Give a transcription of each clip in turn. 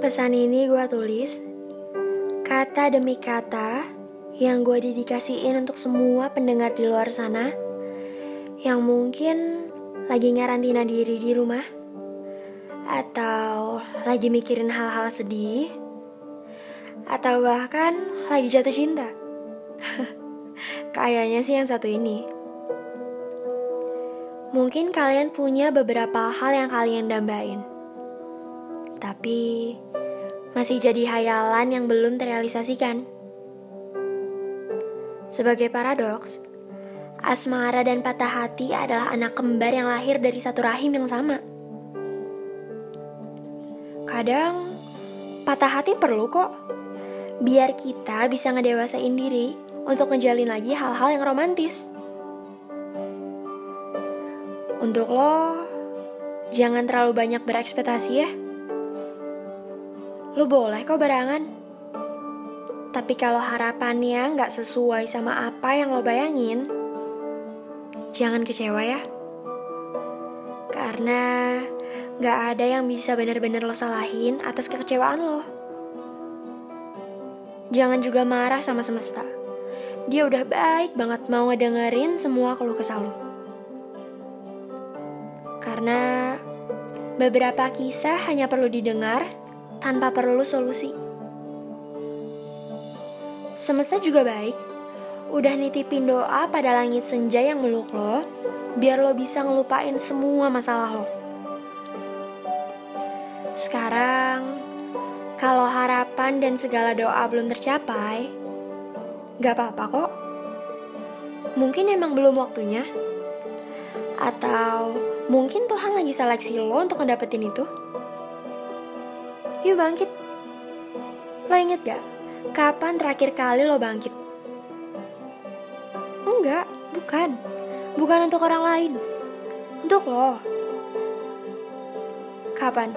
Pesan ini gue tulis kata demi kata yang gue dedikasiin untuk semua pendengar di luar sana yang mungkin lagi ngarantina diri di rumah atau lagi mikirin hal-hal sedih atau bahkan lagi jatuh cinta. Kayaknya sih yang satu ini. Mungkin kalian punya beberapa hal yang kalian dambain. Tapi masih jadi hayalan yang belum terrealisasikan. Sebagai paradoks, asmara dan patah hati adalah anak kembar yang lahir dari satu rahim yang sama. Kadang patah hati perlu kok, biar kita bisa ngedewasain diri untuk ngejalin lagi hal-hal yang romantis. Untuk lo, jangan terlalu banyak berekspektasi ya. Lo boleh kok barangan. Tapi kalau harapannya nggak sesuai sama apa yang lo bayangin, jangan kecewa ya. Karena nggak ada yang bisa benar-benar lo salahin atas kekecewaan lo. Jangan juga marah sama semesta. Dia udah baik banget mau ngedengerin semua keluh kesah lo. Karena beberapa kisah hanya perlu didengar tanpa perlu solusi. Semesta juga baik, udah nitipin doa pada langit senja yang meluk lo, biar lo bisa ngelupain semua masalah lo. Sekarang, kalau harapan dan segala doa belum tercapai, gak apa-apa kok. Mungkin emang belum waktunya. Atau mungkin Tuhan lagi seleksi lo untuk ngedapetin itu. Yuk bangkit. Lo inget gak? Kapan terakhir kali lo bangkit? Enggak, bukan. Bukan untuk orang lain. Untuk lo. Kapan?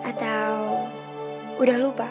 Atau udah lupa?